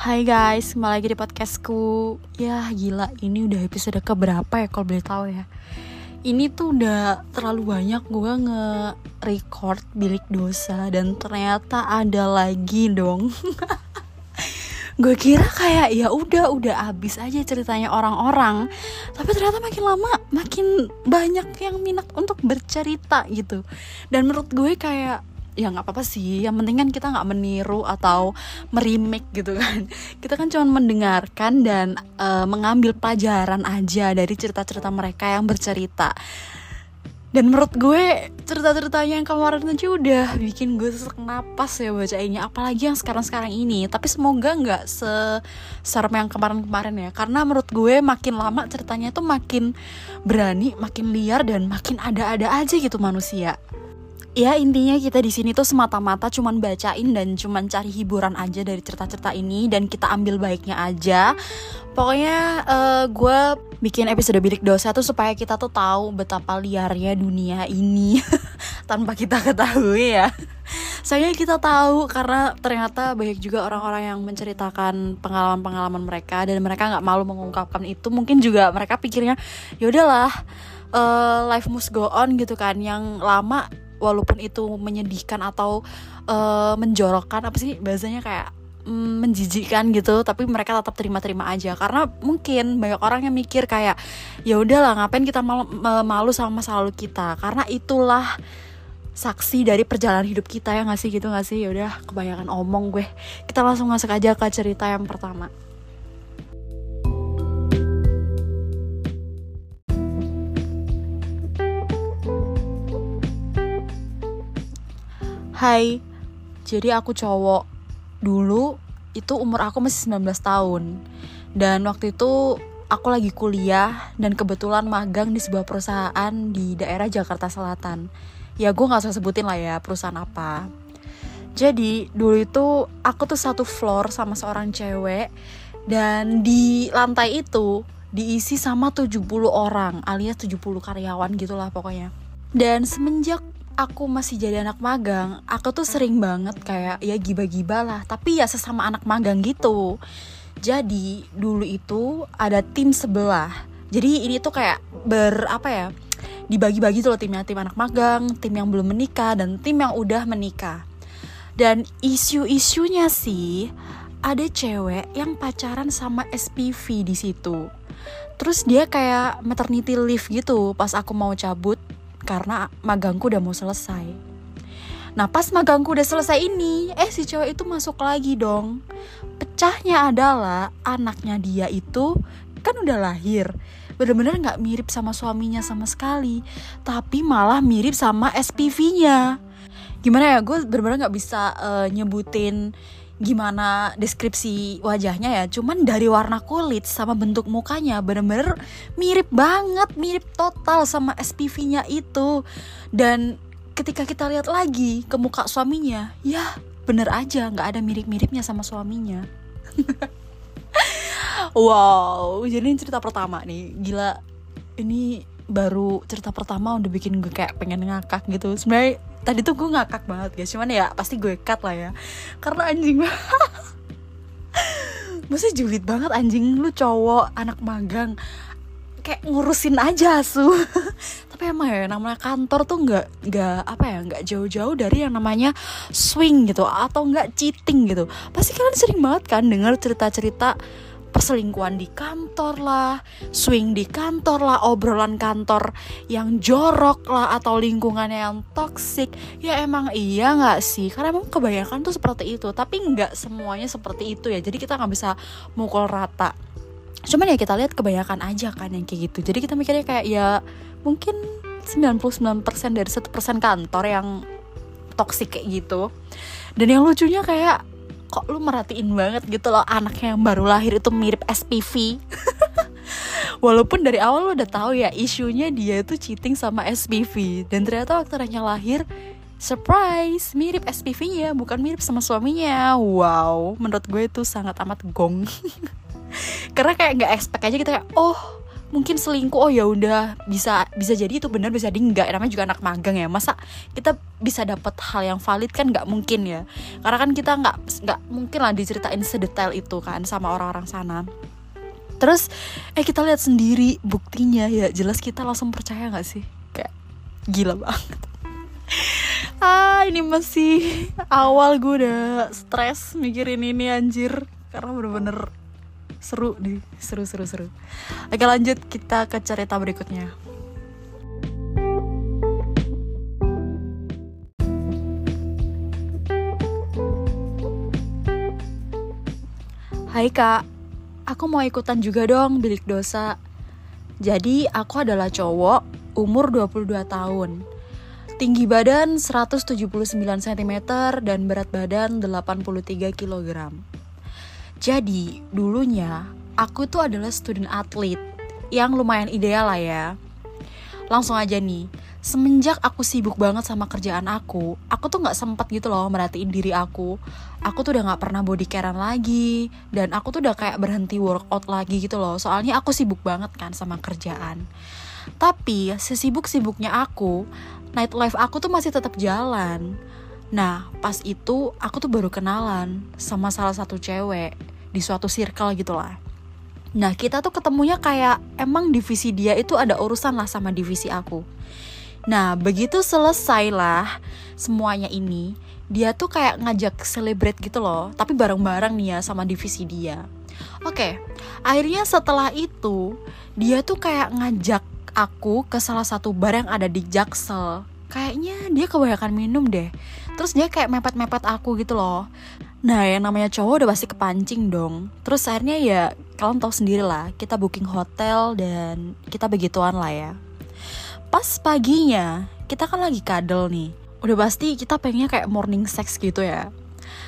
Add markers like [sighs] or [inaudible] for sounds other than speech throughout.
Hai guys, kembali lagi di podcastku. Ya gila, ini udah episode keberapa ya kalau boleh tahu ya? Ini tuh udah terlalu banyak gue nge-record bilik dosa Dan ternyata ada lagi dong. [laughs] Gue kira kayak ya udah udah abis aja ceritanya orang-orang. Tapi ternyata makin lama makin banyak yang minat untuk bercerita gitu. Dan menurut gue kayak ya nggak apa-apa sih. Yang penting kan kita nggak meniru atau merimik gitu kan. [laughs] Kita kan cuma mendengarkan dan uh, mengambil pelajaran aja dari cerita-cerita mereka yang bercerita. Dan menurut gue cerita-ceritanya yang kemarin aja udah bikin gue sesak napas ya bacainnya. Apalagi yang sekarang-sekarang ini. Tapi semoga nggak seserem yang kemarin-kemarin ya. Karena menurut gue makin lama ceritanya tuh makin berani makin liar dan makin ada-ada aja gitu manusia ya intinya kita di sini tuh semata-mata cuman bacain dan cuman cari hiburan aja dari cerita-cerita ini dan kita ambil baiknya aja pokoknya uh, gue bikin episode bilik dosa tuh supaya kita tuh tahu betapa liarnya dunia ini [laughs] tanpa kita ketahui ya Soalnya kita tahu karena ternyata banyak juga orang-orang yang menceritakan pengalaman-pengalaman mereka dan mereka nggak malu mengungkapkan itu. Mungkin juga mereka pikirnya ya udahlah uh, life must go on gitu kan. Yang lama walaupun itu menyedihkan atau uh, menjorokkan apa sih bahasanya kayak mm, menjijikkan gitu tapi mereka tetap terima-terima aja. Karena mungkin banyak orang yang mikir kayak ya udahlah ngapain kita malu, malu sama masa lalu kita? Karena itulah saksi dari perjalanan hidup kita ya ngasih gitu nggak sih? Ya udah kebanyakan omong gue. Kita langsung masuk aja ke cerita yang pertama Hai, jadi aku cowok. Dulu itu umur aku masih 19 tahun. Dan waktu itu aku lagi kuliah Dan kebetulan magang di sebuah perusahaan di daerah Jakarta Selatan. Ya gue gak usah sebutin lah ya perusahaan apa. Jadi dulu itu aku tuh satu floor sama seorang cewek Dan di lantai itu diisi sama 70 orang alias 70 karyawan gitulah pokoknya. Dan semenjak aku masih jadi anak magang, aku tuh sering banget kayak ya giba-giba lah, tapi ya sesama anak magang gitu. Jadi dulu itu ada tim sebelah. Jadi ini tuh kayak ber apa ya? Dibagi-bagi tuh loh timnya, tim anak magang, tim yang belum menikah dan tim yang udah menikah. Dan isu-isunya sih ada cewek yang pacaran sama SPV di situ. Terus dia kayak maternity leave gitu pas aku mau cabut karena magangku udah mau selesai. Nah pas magangku udah selesai ini, eh si cewek itu masuk lagi dong. Pecahnya adalah anaknya dia itu kan udah lahir. Bener-bener gak mirip sama suaminya sama sekali. Tapi malah mirip sama SPV-nya. Gimana ya, gue bener-bener gak bisa uh, nyebutin gimana deskripsi wajahnya ya. Cuman dari warna kulit sama bentuk mukanya bener-bener mirip banget mirip total sama SPV-nya itu. Dan ketika kita lihat lagi ke muka suaminya ya bener aja nggak ada mirip-miripnya sama suaminya. [laughs] Wow jadi ini cerita pertama nih. Gila ini baru cerita pertama udah bikin gue kayak pengen ngakak gitu. Sebenarnya tadi tuh gue ngakak banget guys cuman ya pasti gue cut lah ya. Karena anjing [laughs] Maksudnya julid banget anjing lu cowok anak magang kayak ngurusin aja su. [laughs] Tapi emang ya namanya kantor tuh nggak nggak apa ya nggak jauh-jauh dari yang namanya swing gitu atau nggak cheating gitu. Pasti kalian sering banget kan dengar cerita-cerita perselingkuhan di kantor lah, swing di kantor lah, obrolan kantor yang jorok lah atau lingkungannya yang toxic. Ya emang iya nggak sih? Karena emang kebanyakan tuh seperti itu, tapi nggak semuanya seperti itu ya. Jadi kita nggak bisa mukul rata. Cuman ya kita lihat kebanyakan aja kan yang kayak gitu. Jadi kita mikirnya kayak ya mungkin 99% dari satu persen kantor yang toxic kayak gitu. Dan yang lucunya kayak kok lu merhatiin banget gitu loh anaknya yang baru lahir itu mirip SPV [laughs] walaupun dari awal lo udah tahu ya isunya dia itu cheating sama SPV dan ternyata waktu anaknya lahir surprise mirip SPV-nya bukan mirip sama suaminya. Wow menurut gue itu sangat amat gong. [laughs] Karena kayak nggak expect aja kita kayak oh mungkin selingkuh oh ya udah bisa bisa jadi itu benar bisa jadi enggak. Namanya juga anak magang ya. Masa kita bisa dapat hal yang valid kan nggak mungkin ya? Karena kan kita nggak nggak mungkin lah diceritain sedetail itu kan sama orang-orang sana. Terus eh kita lihat sendiri buktinya ya. Jelas kita langsung percaya nggak sih? Kayak gila banget. [laughs] Ah ini masih awal gue udah stres mikirin ini anjir. Karena bener-bener seru nih seru seru seru oke lanjut kita ke cerita berikutnya Hai kak, aku mau ikutan juga dong bilik dosa. Jadi aku adalah cowok, umur 22 tahun. Tinggi badan 179 cm dan berat badan 83 kg. Jadi, dulunya aku tuh adalah student atlet yang lumayan ideal lah ya. Langsung aja nih, semenjak aku sibuk banget sama kerjaan aku, aku tuh nggak sempet gitu loh merhatiin diri aku. Aku tuh udah nggak pernah body carean lagi, dan aku tuh udah kayak berhenti workout lagi gitu loh. Soalnya aku sibuk banget kan sama kerjaan. Tapi sesibuk-sibuknya aku, night life aku tuh masih tetap jalan. Nah, pas itu aku tuh baru kenalan sama salah satu cewek di suatu circle gitu lah. Nah kita tuh ketemunya kayak emang divisi dia itu ada urusan lah sama divisi aku. Nah begitu selesai lah semuanya ini, dia tuh kayak ngajak celebrate gitu loh, tapi bareng-bareng nih ya sama divisi dia. Oke, akhirnya setelah itu dia tuh kayak ngajak aku ke salah satu bar yang ada di Jaksel. Kayaknya dia kebanyakan minum deh. Terus dia kayak mepet-mepet aku gitu loh. Nah yang namanya cowok udah pasti kepancing dong. Terus akhirnya ya kalian tahu sendiri lah Kita booking hotel dan kita begituan lah ya. Pas paginya kita kan lagi kadel nih. Udah pasti kita pengennya kayak morning sex gitu ya.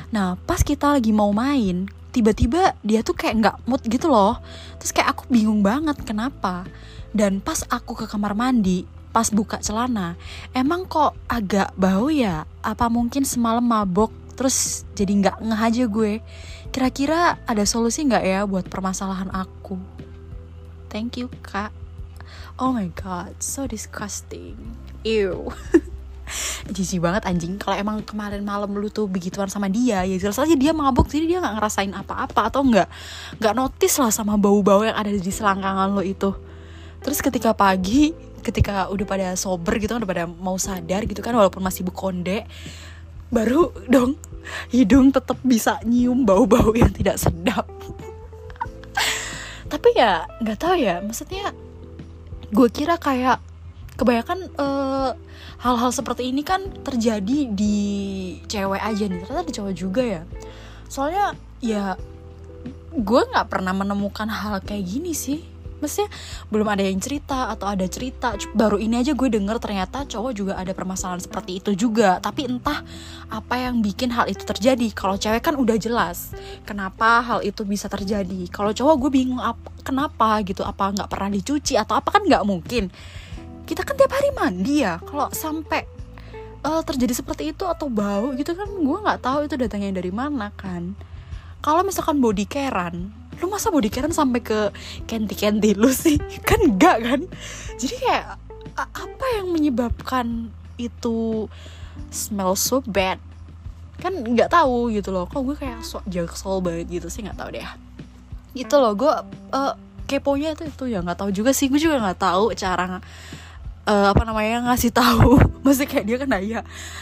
Nah pas kita lagi mau main Tiba-tiba dia tuh kayak nggak mood gitu loh. Terus kayak aku bingung banget kenapa. Dan pas aku ke kamar mandi pas buka celana emang kok agak bau ya? Apa mungkin semalam mabok terus jadi nggak ngeh aja gue? Kira-kira ada solusi nggak ya buat permasalahan aku? Thank you kak. Oh my god so disgusting. Ew. [laughs] Jijik banget anjing. Kalau emang kemarin malam lu tuh begituan sama dia ya jelas aja dia mabuk jadi dia nggak ngerasain apa-apa atau nggak nggak notice lah sama bau-bau yang ada di selangkangan lo itu. Terus ketika pagi ketika udah pada sober gitu kan udah pada mau sadar gitu kan walaupun masih bukonde baru dong hidung tetap bisa nyium bau-bau yang tidak sedap. Tapi ya nggak tahu ya maksudnya gue kira kayak kebanyakan eh, hal-hal seperti ini kan terjadi di cewek aja nih ternyata di cowok juga ya. Soalnya ya gue nggak pernah menemukan hal kayak gini sih maksudnya belum ada yang cerita atau ada cerita. Baru ini aja gue denger ternyata cowok juga ada permasalahan seperti itu juga. Tapi entah apa yang bikin hal itu terjadi. Kalau cewek kan udah jelas kenapa hal itu bisa terjadi. Kalau cowok gue bingung apa kenapa gitu apa nggak pernah dicuci atau apa kan nggak mungkin. Kita kan tiap hari mandi ya. Kalau sampai uh, terjadi seperti itu atau bau gitu kan gue nggak tahu itu datangnya dari mana kan. Kalau misalkan body carean lu masa body care sampai ke kenti kenti lu sih? [laughs] Kan enggak kan? Jadi kayak apa yang menyebabkan itu smell so bad? Kan nggak tahu gitu loh. Kok gue kayak sok jaksel banget gitu sih nggak tahu deh. Itu loh gue uh, keponya itu itu ya nggak tahu juga sih. Gue juga nggak tahu cara uh, apa namanya ngasih tahu. [laughs] Masih kayak dia kan nanya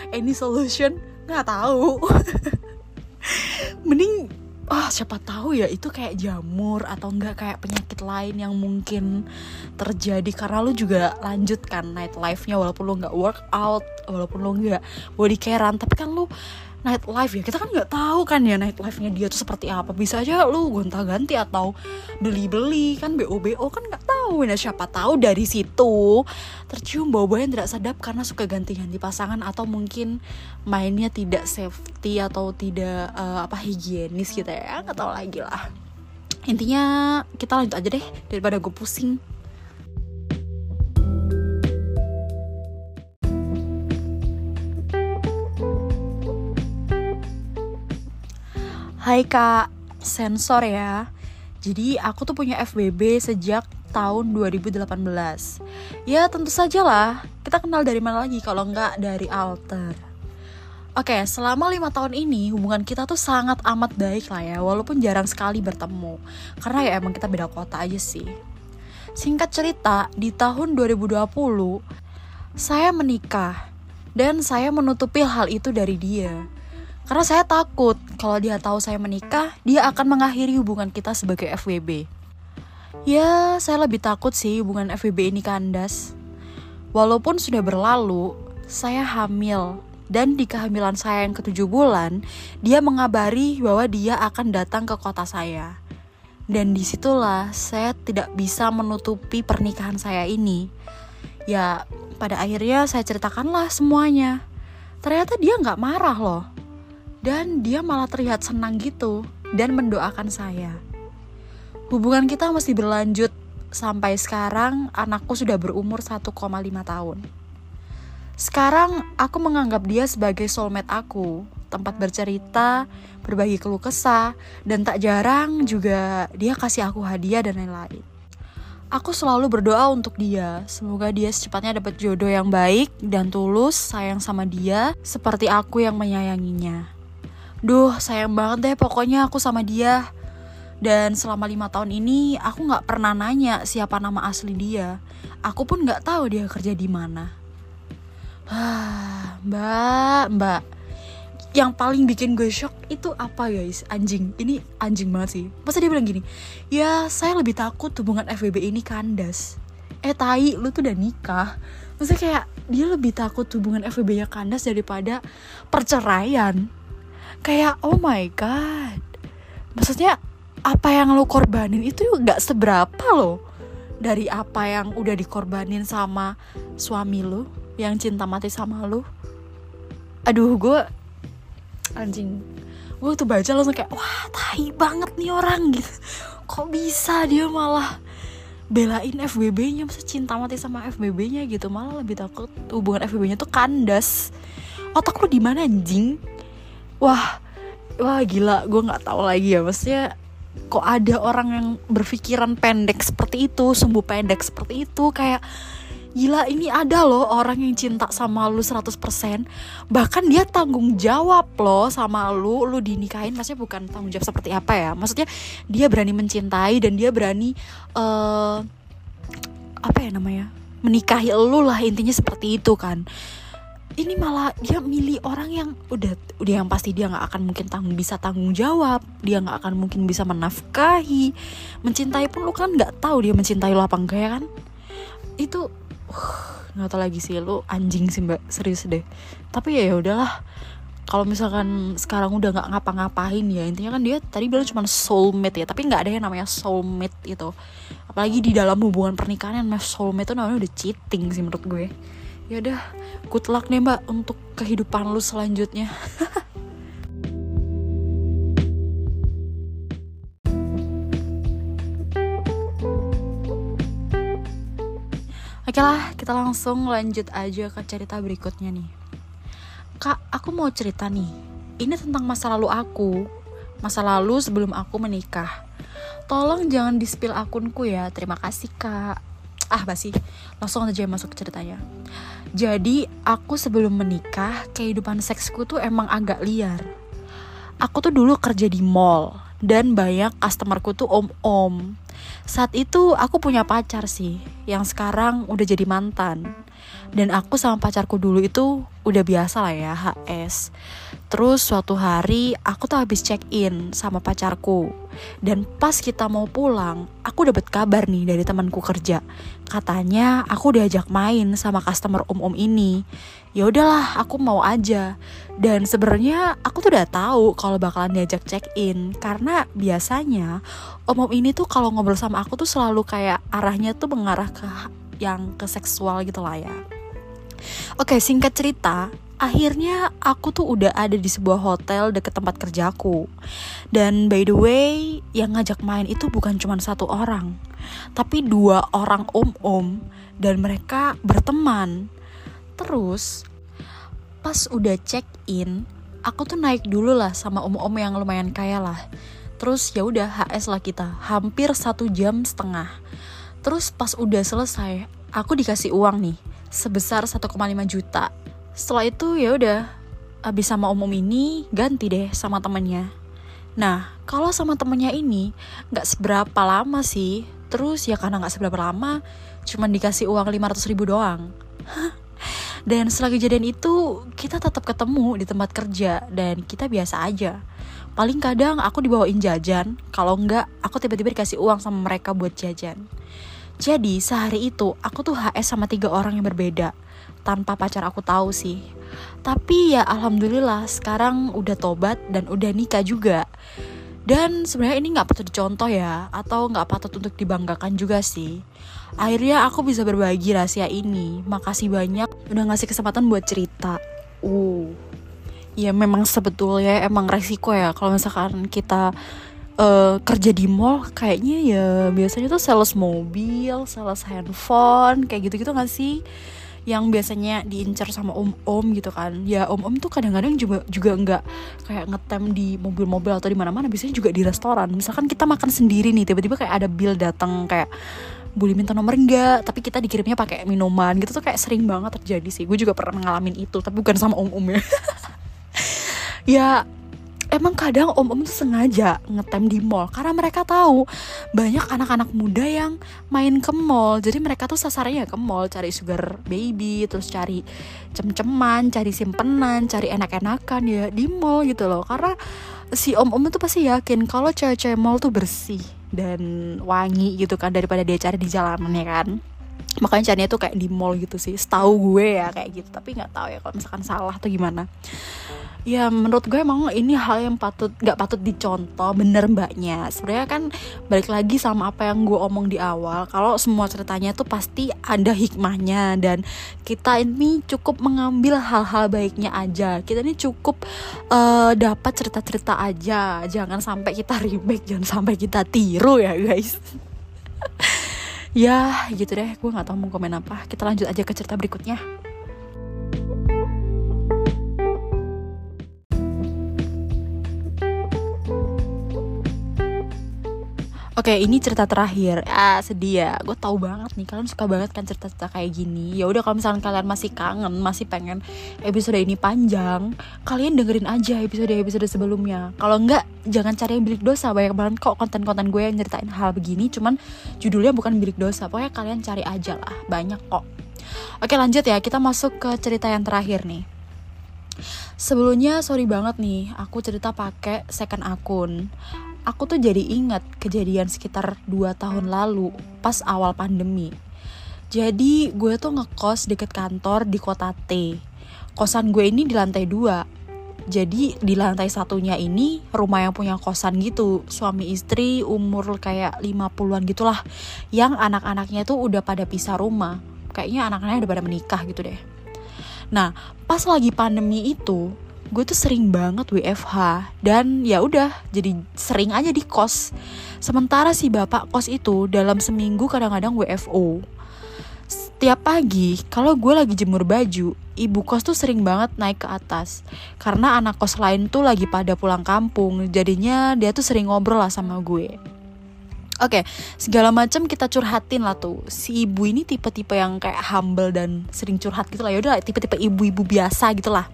any solution? Nggak tahu. [laughs] Mending ah oh, siapa tahu ya itu kayak jamur atau enggak kayak penyakit lain yang mungkin terjadi. Karena lu juga lanjut kan night life-nya walaupun lu nggak workout walaupun lu nggak body carean tapi kan lu night life ya. Kita kan nggak tahu kan ya night life-nya dia tuh seperti apa. Bisa aja lu gonta-ganti atau beli-beli kan BO-BO kan nggak tahu nah siapa tahu dari situ tercium bau-bau yang tidak sedap karena suka ganti-ganti pasangan atau mungkin mainnya tidak safety atau tidak uh, apa higienis gitu ya. Nggak tahu lagi lah. Intinya kita lanjut aja deh daripada gue pusing Hai kak, sensor ya. Jadi aku tuh punya FBB sejak tahun 2018. Ya tentu saja lah, kita kenal dari mana lagi kalau nggak dari alter. Oke, selama lima tahun ini hubungan kita tuh sangat amat baik lah ya, walaupun jarang sekali bertemu. Karena ya emang kita beda kota aja sih. Singkat cerita, di tahun 2020, saya menikah. Dan saya menutupi hal itu dari dia karena saya takut kalau dia tahu saya menikah, dia akan mengakhiri hubungan kita sebagai FWB. Ya, saya lebih takut sih hubungan FWB ini kandas. Walaupun sudah berlalu, saya hamil dan di kehamilan saya yang ketujuh bulan, dia mengabari bahwa dia akan datang ke kota saya. Dan di situlah saya tidak bisa menutupi pernikahan saya ini. Ya, pada akhirnya saya ceritakanlah semuanya. Ternyata dia nggak marah loh dan dia malah terlihat senang gitu dan mendoakan saya. Hubungan kita masih berlanjut sampai sekarang anakku sudah berumur 1,5 tahun. Sekarang aku menganggap dia sebagai soulmate aku, tempat bercerita, berbagi keluh kesah, dan tak jarang juga dia kasih aku hadiah dan lain-lain. Aku selalu berdoa untuk dia, semoga dia secepatnya dapat jodoh yang baik dan tulus sayang sama dia seperti aku yang menyayanginya. Duh, sayang banget deh pokoknya aku sama dia. Dan selama lima tahun ini aku nggak pernah nanya siapa nama asli dia. Aku pun nggak tahu dia kerja di mana. [sighs] Mbak, mbak. Yang paling bikin gue shock itu apa guys? Anjing. Ini anjing banget sih. Masa dia bilang gini? Ya, saya lebih takut hubungan FBB ini kandas. Eh, tai, lu tuh udah nikah. Maksudnya kayak dia lebih takut hubungan FBB-nya kandas daripada perceraian kayak oh my god. Maksudnya apa yang lo korbanin itu nggak seberapa lo dari apa yang udah dikorbanin sama suami lo yang cinta mati sama lo. Aduh gue anjing. Gue tuh baca langsung kayak wah tahi banget nih orang gitu. Kok bisa dia malah belain FBB-nya masa cinta mati sama FBB-nya gitu. Malah lebih takut hubungan FBB-nya tuh kandas. Otak lu di mana anjing wah wah gila gue nggak tahu lagi ya. Maksudnya kok ada orang yang berpikiran pendek seperti itu sembuh pendek seperti itu kayak gila ini ada loh orang yang cinta sama lu 100% bahkan dia tanggung jawab loh sama lu lu dinikahin. Maksudnya bukan tanggung jawab seperti apa ya. Maksudnya dia berani mencintai dan dia berani uh, apa ya namanya menikahi lu lah intinya seperti itu kan ini malah dia milih orang yang udah udah yang pasti dia nggak akan mungkin tanggung bisa tanggung jawab. Dia nggak akan mungkin bisa menafkahi. Mencintai pun lu kan nggak tahu dia mencintai lo apa enggak ya kan? Itu [sighs] nggak uh, tahu lagi sih lu anjing sih mbak. Serius deh. Tapi ya, ya udahlah. Kalau misalkan sekarang udah nggak ngapa-ngapain ya intinya kan dia tadi bilang cuma soulmate ya tapi nggak ada yang namanya soulmate itu apalagi di dalam hubungan pernikahan yang soulmate itu namanya udah cheating sih menurut gue ya udah good luck nih mbak untuk kehidupan lu selanjutnya [laughs] Oke lah, kita langsung lanjut aja ke cerita berikutnya nih. Kak, aku mau cerita nih. Ini tentang masa lalu aku. Masa lalu sebelum aku menikah. Tolong jangan di-spill akunku ya. Terima kasih, Kak ah basi langsung aja masuk ke ceritanya jadi aku sebelum menikah kehidupan seksku tuh emang agak liar. Aku tuh dulu kerja di mall dan banyak customerku tuh om-om. Saat itu aku punya pacar sih yang sekarang udah jadi mantan. Dan aku sama pacarku dulu itu udah biasa lah ya HS Terus suatu hari aku tuh habis check in sama pacarku. Dan pas kita mau pulang Aku dapat kabar nih dari temanku kerja. Katanya aku diajak main sama customer om-om ini. Ya udahlah aku mau aja. Dan sebenarnya aku tuh udah tahu kalau bakalan diajak check in karena biasanya om-om ini tuh kalau ngobrol sama aku tuh selalu kayak arahnya tuh mengarah ke yang ke seksual gitu lah ya. Oke, singkat cerita, akhirnya aku tuh udah ada di sebuah hotel deket tempat kerjaku. Dan by the way, yang ngajak main itu bukan cuma satu orang, tapi dua orang om-om dan mereka berteman. Terus pas udah check in, aku tuh naik dulu lah sama om-om yang lumayan kaya lah. Terus ya udah HS lah kita, hampir satu jam setengah. terus pas udah selesai aku dikasih uang nih sebesar 1,5 juta setelah itu ya udah abis sama umum ini ganti deh sama temennya. Nah kalau sama temennya ini nggak seberapa lama sih. Terus ya karena nggak seberapa lama cuman dikasih uang 500 ribu doang. Dan setelah kejadian itu kita tetap ketemu di tempat kerja dan kita biasa aja. Paling kadang aku dibawain jajan kalau enggak aku tiba-tiba dikasih uang sama mereka buat jajan. Jadi sehari itu aku tuh HS sama tiga orang yang berbeda tanpa pacar aku tahu sih. Tapi ya alhamdulillah sekarang udah tobat dan udah nikah juga. Dan sebenarnya ini nggak patut dicontoh ya atau nggak patut untuk dibanggakan juga sih. Akhirnya aku bisa berbagi rahasia ini. Makasih banyak udah ngasih kesempatan buat cerita. Uh. Ya memang sebetulnya emang resiko ya kalau misalkan kita uh, kerja di mall kayaknya ya biasanya tuh sales mobil sales handphone kayak gitu gitu gak sih yang biasanya diincar sama om-om gitu kan. Ya om-om tuh kadang-kadang juga juga nggak kayak ngetem di mobil-mobil atau di mana-mana biasanya juga di restoran. Misalkan kita makan sendiri nih tiba-tiba kayak ada bill datang kayak boleh minta nomor enggak tapi kita dikirimnya pakai minuman gitu tuh kayak sering banget terjadi sih. Gue juga pernah ngalamin itu tapi bukan sama om-om ya. [laughs] Ya emang kadang om-om tuh sengaja ngetem di mall karena mereka tahu banyak anak-anak muda yang main ke mall. Jadi mereka tuh sasarannya ke mall cari sugar baby terus cari cem-ceman cari simpenan cari enak-enakan ya di mall gitu loh. Karena si om-om itu pasti yakin kalau cewek-cewek mall tuh bersih dan wangi gitu kan daripada dia cari di jalanan ya kan makanya carinya tuh kayak di mall gitu sih setahu gue ya kayak gitu. Tapi nggak tahu ya kalau misalkan salah atau gimana. Ya menurut gue emang ini hal yang patut nggak patut dicontoh bener mbaknya. Sebenarnya kan balik lagi sama apa yang gue omong di awal kalau semua ceritanya tuh pasti ada hikmahnya dan kita ini cukup mengambil hal-hal baiknya aja. Kita ini cukup uh, dapat cerita-cerita aja. Jangan sampai kita remake jangan sampai kita tiru ya guys [laughs] ya gitu deh. Gue nggak tahu mau komen apa. Kita lanjut aja ke cerita berikutnya Oke, ini cerita terakhir. Ah, sedih ya. Gue tahu banget nih kalian suka banget kan cerita-cerita kayak gini. Ya udah kalau misalnya kalian masih kangen, masih pengen episode ini panjang, kalian dengerin aja episode-episode sebelumnya. Kalau enggak, jangan cari yang bilik dosa. Banyak banget kok konten-konten gue yang nyeritain hal begini, cuman judulnya bukan bilik dosa. Pokoknya kalian cari aja lah. Banyak kok. Oke, lanjut ya. Kita masuk ke cerita yang terakhir nih. Sebelumnya sorry banget nih, aku cerita pakai second akun aku tuh jadi ingat kejadian sekitar 2 tahun lalu pas awal pandemi. Jadi gue tuh ngekos deket kantor di kota T. Kosan gue ini di lantai 2. Jadi di lantai satunya ini rumah yang punya kosan gitu. Suami istri umur kayak 50-an gitulah. Yang anak-anaknya tuh udah pada pisah rumah. Kayaknya anak-anaknya udah pada menikah gitu deh. Nah, pas lagi pandemi itu, gue tuh sering banget WFH dan ya udah jadi sering aja di kos sementara si bapak kos itu dalam seminggu kadang-kadang WFO setiap pagi kalau gue lagi jemur baju ibu kos tuh sering banget naik ke atas karena anak kos lain tuh lagi pada pulang kampung jadinya dia tuh sering ngobrol lah sama gue Oke, okay, segala macam kita curhatin lah tuh. Si ibu ini tipe-tipe yang kayak humble dan sering curhat gitu lah. Yaudah, tipe-tipe ibu-ibu biasa gitu lah.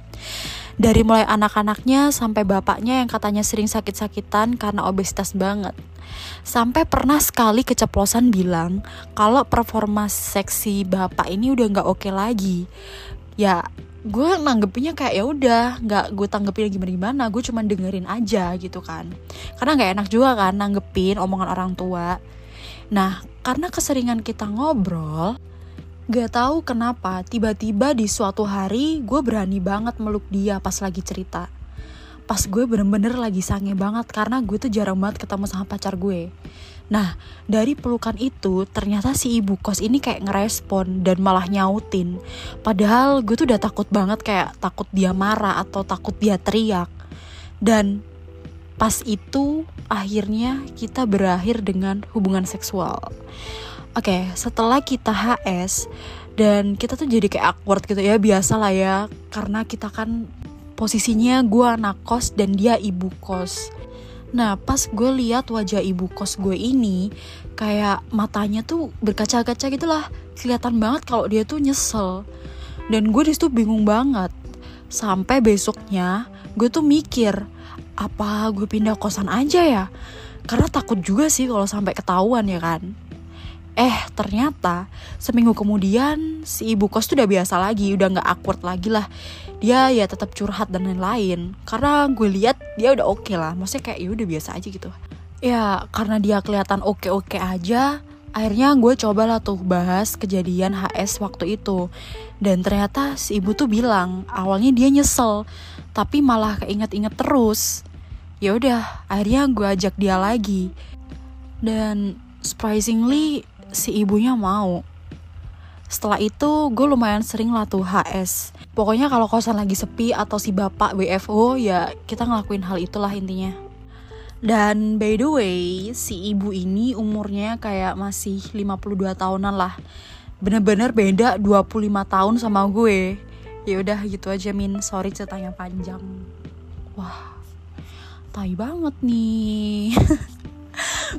Dari mulai anak-anaknya sampai bapaknya yang katanya sering sakit-sakitan karena obesitas banget. Sampai pernah sekali keceplosan bilang kalau performa seksi bapak ini udah nggak oke okay lagi. Ya gue nanggepinnya kayak ya udah nggak gue tanggepin gimana gimana gue cuma dengerin aja gitu kan karena nggak enak juga kan nanggepin omongan orang tua nah karena keseringan kita ngobrol Gak tahu kenapa, tiba-tiba di suatu hari gue berani banget meluk dia pas lagi cerita. Pas gue bener-bener lagi sange banget karena gue tuh jarang banget ketemu sama pacar gue. Nah, dari pelukan itu ternyata si ibu kos ini kayak ngerespon dan malah nyautin. Padahal gue tuh udah takut banget kayak takut dia marah atau takut dia teriak. Dan pas itu akhirnya kita berakhir dengan hubungan seksual. Oke, okay, setelah kita HS dan kita tuh jadi kayak awkward gitu ya, biasa lah ya, karena kita kan posisinya gue anak kos dan dia ibu kos. Nah pas gue lihat wajah ibu kos gue ini kayak matanya tuh berkaca-kaca gitu lah. Kelihatan banget kalau dia tuh nyesel. Dan gue di situ bingung banget. Sampai besoknya gue tuh mikir apa gue pindah kosan aja ya? Karena takut juga sih kalau sampai ketahuan ya kan Eh ternyata seminggu kemudian si ibu kos tuh udah biasa lagi, udah nggak awkward lagi lah. Dia ya tetap curhat dan lain-lain. Karena gue lihat dia udah oke okay lah, maksudnya kayak ya udah biasa aja gitu. Ya karena dia kelihatan oke-oke aja, akhirnya gue coba lah tuh bahas kejadian HS waktu itu. Dan ternyata si ibu tuh bilang awalnya dia nyesel, tapi malah keinget-inget terus. Ya udah, akhirnya gue ajak dia lagi. Dan surprisingly si ibunya mau. Setelah itu gue lumayan sering lah tuh HS pokoknya kalau kosan lagi sepi atau si bapak WFO ya kita ngelakuin hal itulah intinya. Dan by the way si ibu ini umurnya kayak masih 52 tahunan lah. Bener-bener beda 25 tahun sama gue. Ya udah gitu aja min. Sorry ceritanya panjang. Wah tai banget nih [laughs]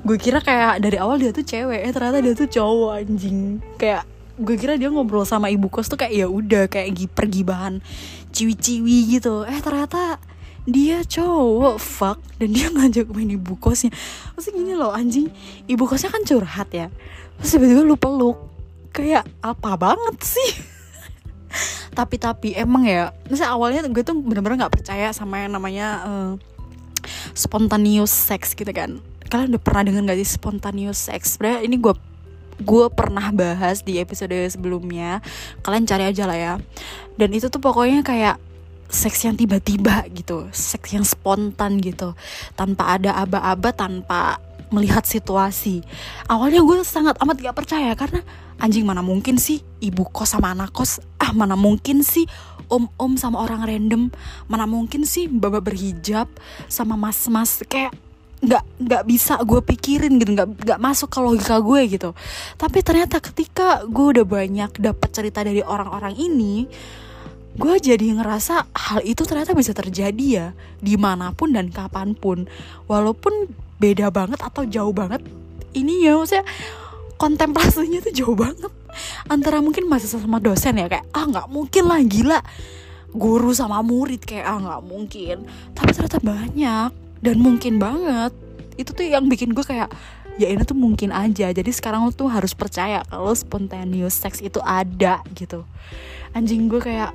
gue kira kayak dari awal dia tuh cewek eh ternyata dia tuh cowok anjing. Kayak gue kira dia ngobrol sama ibu kos tuh kayak ya udah kayak pergi bahan ciwi-ciwi gitu. Eh ternyata dia cowok fuck dan dia [laughs] ngajak main ibu kosnya. Maksudnya gini loh anjing ibu kosnya kan curhat ya. Terus tiba-tiba lu peluk kayak apa banget sih? [laughs] Tapi tapi emang ya misalnya awalnya gue tuh bener-bener nggak percaya sama yang namanya uh, spontaneous sex gitu kan kalian udah pernah dengar gak sih spontaneous sex? Sebenarnya ini gue gue pernah bahas di episode sebelumnya. Kalian cari aja lah ya. Dan itu tuh pokoknya kayak seks yang tiba-tiba gitu. Seks yang spontan gitu. Tanpa ada aba-aba tanpa melihat situasi. Awalnya gue sangat amat gak percaya karena anjing mana mungkin sih ibu kos sama anak kos? Ah mana mungkin sih om-om sama orang random? Mana mungkin sih bapak berhijab sama mas-mas? Kayak nggak nggak bisa gue pikirin gitu nggak nggak masuk ke logika gue gitu. Tapi ternyata ketika gue udah banyak dapat cerita dari orang-orang ini gue jadi ngerasa hal itu ternyata bisa terjadi ya di mana pun dan kapan pun. Walaupun beda banget atau jauh banget ini ya maksudnya kontemplasinya tuh jauh banget. Antara mungkin masih sama dosen ya kayak ah nggak mungkin lah gila. Guru sama murid kayak ah nggak mungkin. Tapi ternyata banyak dan mungkin banget. Itu tuh yang bikin gue kayak ya ini tuh mungkin aja. Jadi sekarang lo tuh harus percaya kalau spontaneous sex itu ada gitu. Anjing gue kayak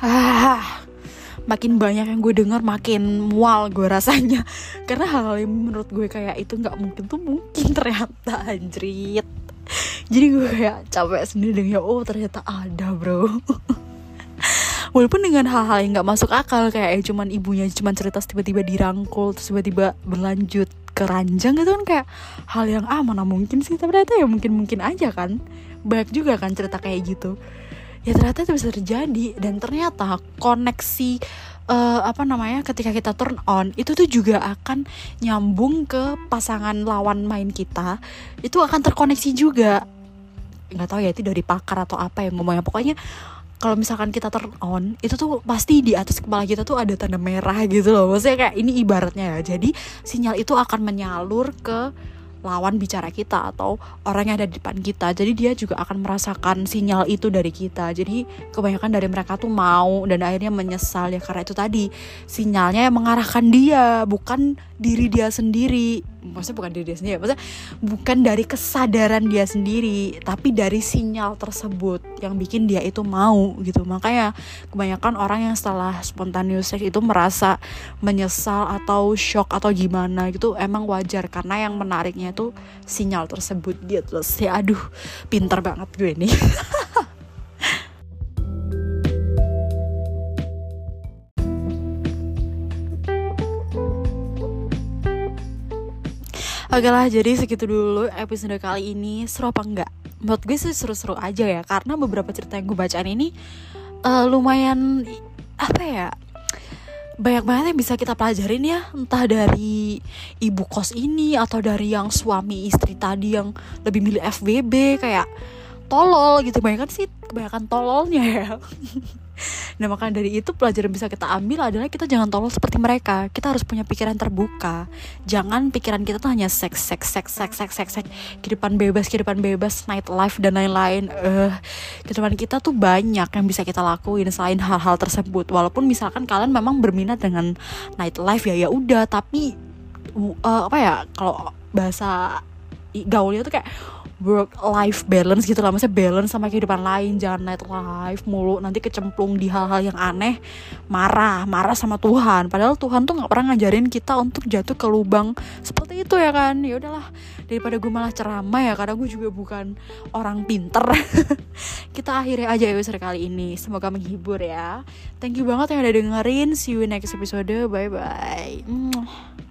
ah makin banyak yang gue denger makin mual gue rasanya. [laughs] Karena hal-hal yang menurut gue kayak itu nggak mungkin tuh mungkin ternyata anjrit. Jadi gue kayak capek sendiri dengan oh ternyata ada bro [laughs] [laughs] walaupun dengan hal-hal yang nggak masuk akal kayak ya cuman ibunya cuman cerita tiba-tiba dirangkul terus tiba-tiba berlanjut ke ranjang gitu kan kayak hal yang ah mana mungkin sih? Tapi ternyata ya mungkin mungkin aja kan. Banyak juga kan cerita kayak gitu. Ya ternyata itu bisa terjadi dan ternyata koneksi uh, apa namanya ketika kita turn on itu tuh juga akan nyambung ke pasangan lawan main kita. Itu akan terkoneksi juga. Nggak tahu ya itu dari pakar atau apa yang ngomongnya. Pokoknya kalau misalkan kita turn on itu tuh pasti di atas kepala kita tuh ada tanda merah gitu loh. Maksudnya kayak ini ibaratnya ya. Jadi sinyal itu akan menyalur ke lawan bicara kita atau orang yang ada di depan kita. Jadi dia juga akan merasakan sinyal itu dari kita. Jadi kebanyakan dari mereka tuh mau dan akhirnya menyesal ya karena itu tadi. Sinyalnya yang mengarahkan dia bukan diri dia sendiri. Maksudnya bukan diri dia sendiri maksudnya bukan dari kesadaran dia sendiri tapi dari sinyal tersebut yang bikin dia itu mau gitu. Makanya kebanyakan orang yang setelah spontaneous sex itu merasa menyesal atau shock atau gimana gitu emang wajar. Karena yang menariknya itu sinyal tersebut. Gitu sih aduh pinter banget gue nih [laughs] Oke lah, jadi segitu dulu episode kali ini. Seru apa enggak? Menurut gue sih seru-seru aja ya, karena beberapa cerita yang gue bacaan ini uh, lumayan apa ya? Banyak banget yang bisa kita pelajarin ya, entah dari ibu kos ini atau dari yang suami istri tadi yang lebih milih FBB kayak tolol gitu kebanyakan sih kebanyakan tololnya ya [laughs] [laughs] Nah makanya dari itu pelajaran bisa kita ambil adalah kita jangan tolol seperti mereka. Kita harus punya pikiran terbuka. Jangan pikiran kita tuh hanya seks, seks, seks, seks, seks, seks, seks. Kehidupan bebas, kehidupan bebas, night life dan lain-lain. Uh, Kehidupan kita tuh banyak yang bisa kita lakuin selain hal-hal tersebut. Walaupun misalkan kalian memang berminat dengan night life ya ya udah. Tapi uh, apa ya kalau bahasa gaulnya tuh kayak work life balance gitu lah. Maksudnya balance sama kehidupan lain. Jangan night life mulu. Nanti kecemplung di hal-hal yang aneh. Marah. Marah sama Tuhan. Padahal Tuhan tuh nggak pernah ngajarin kita untuk jatuh ke lubang seperti itu ya kan. Ya udahlah. Daripada gue malah ceramah ya. Karena gue juga bukan orang pinter. [laughs] Kita akhiri aja episode kali ini. Semoga menghibur ya. Thank you banget yang udah dengerin. See you next episode. Bye bye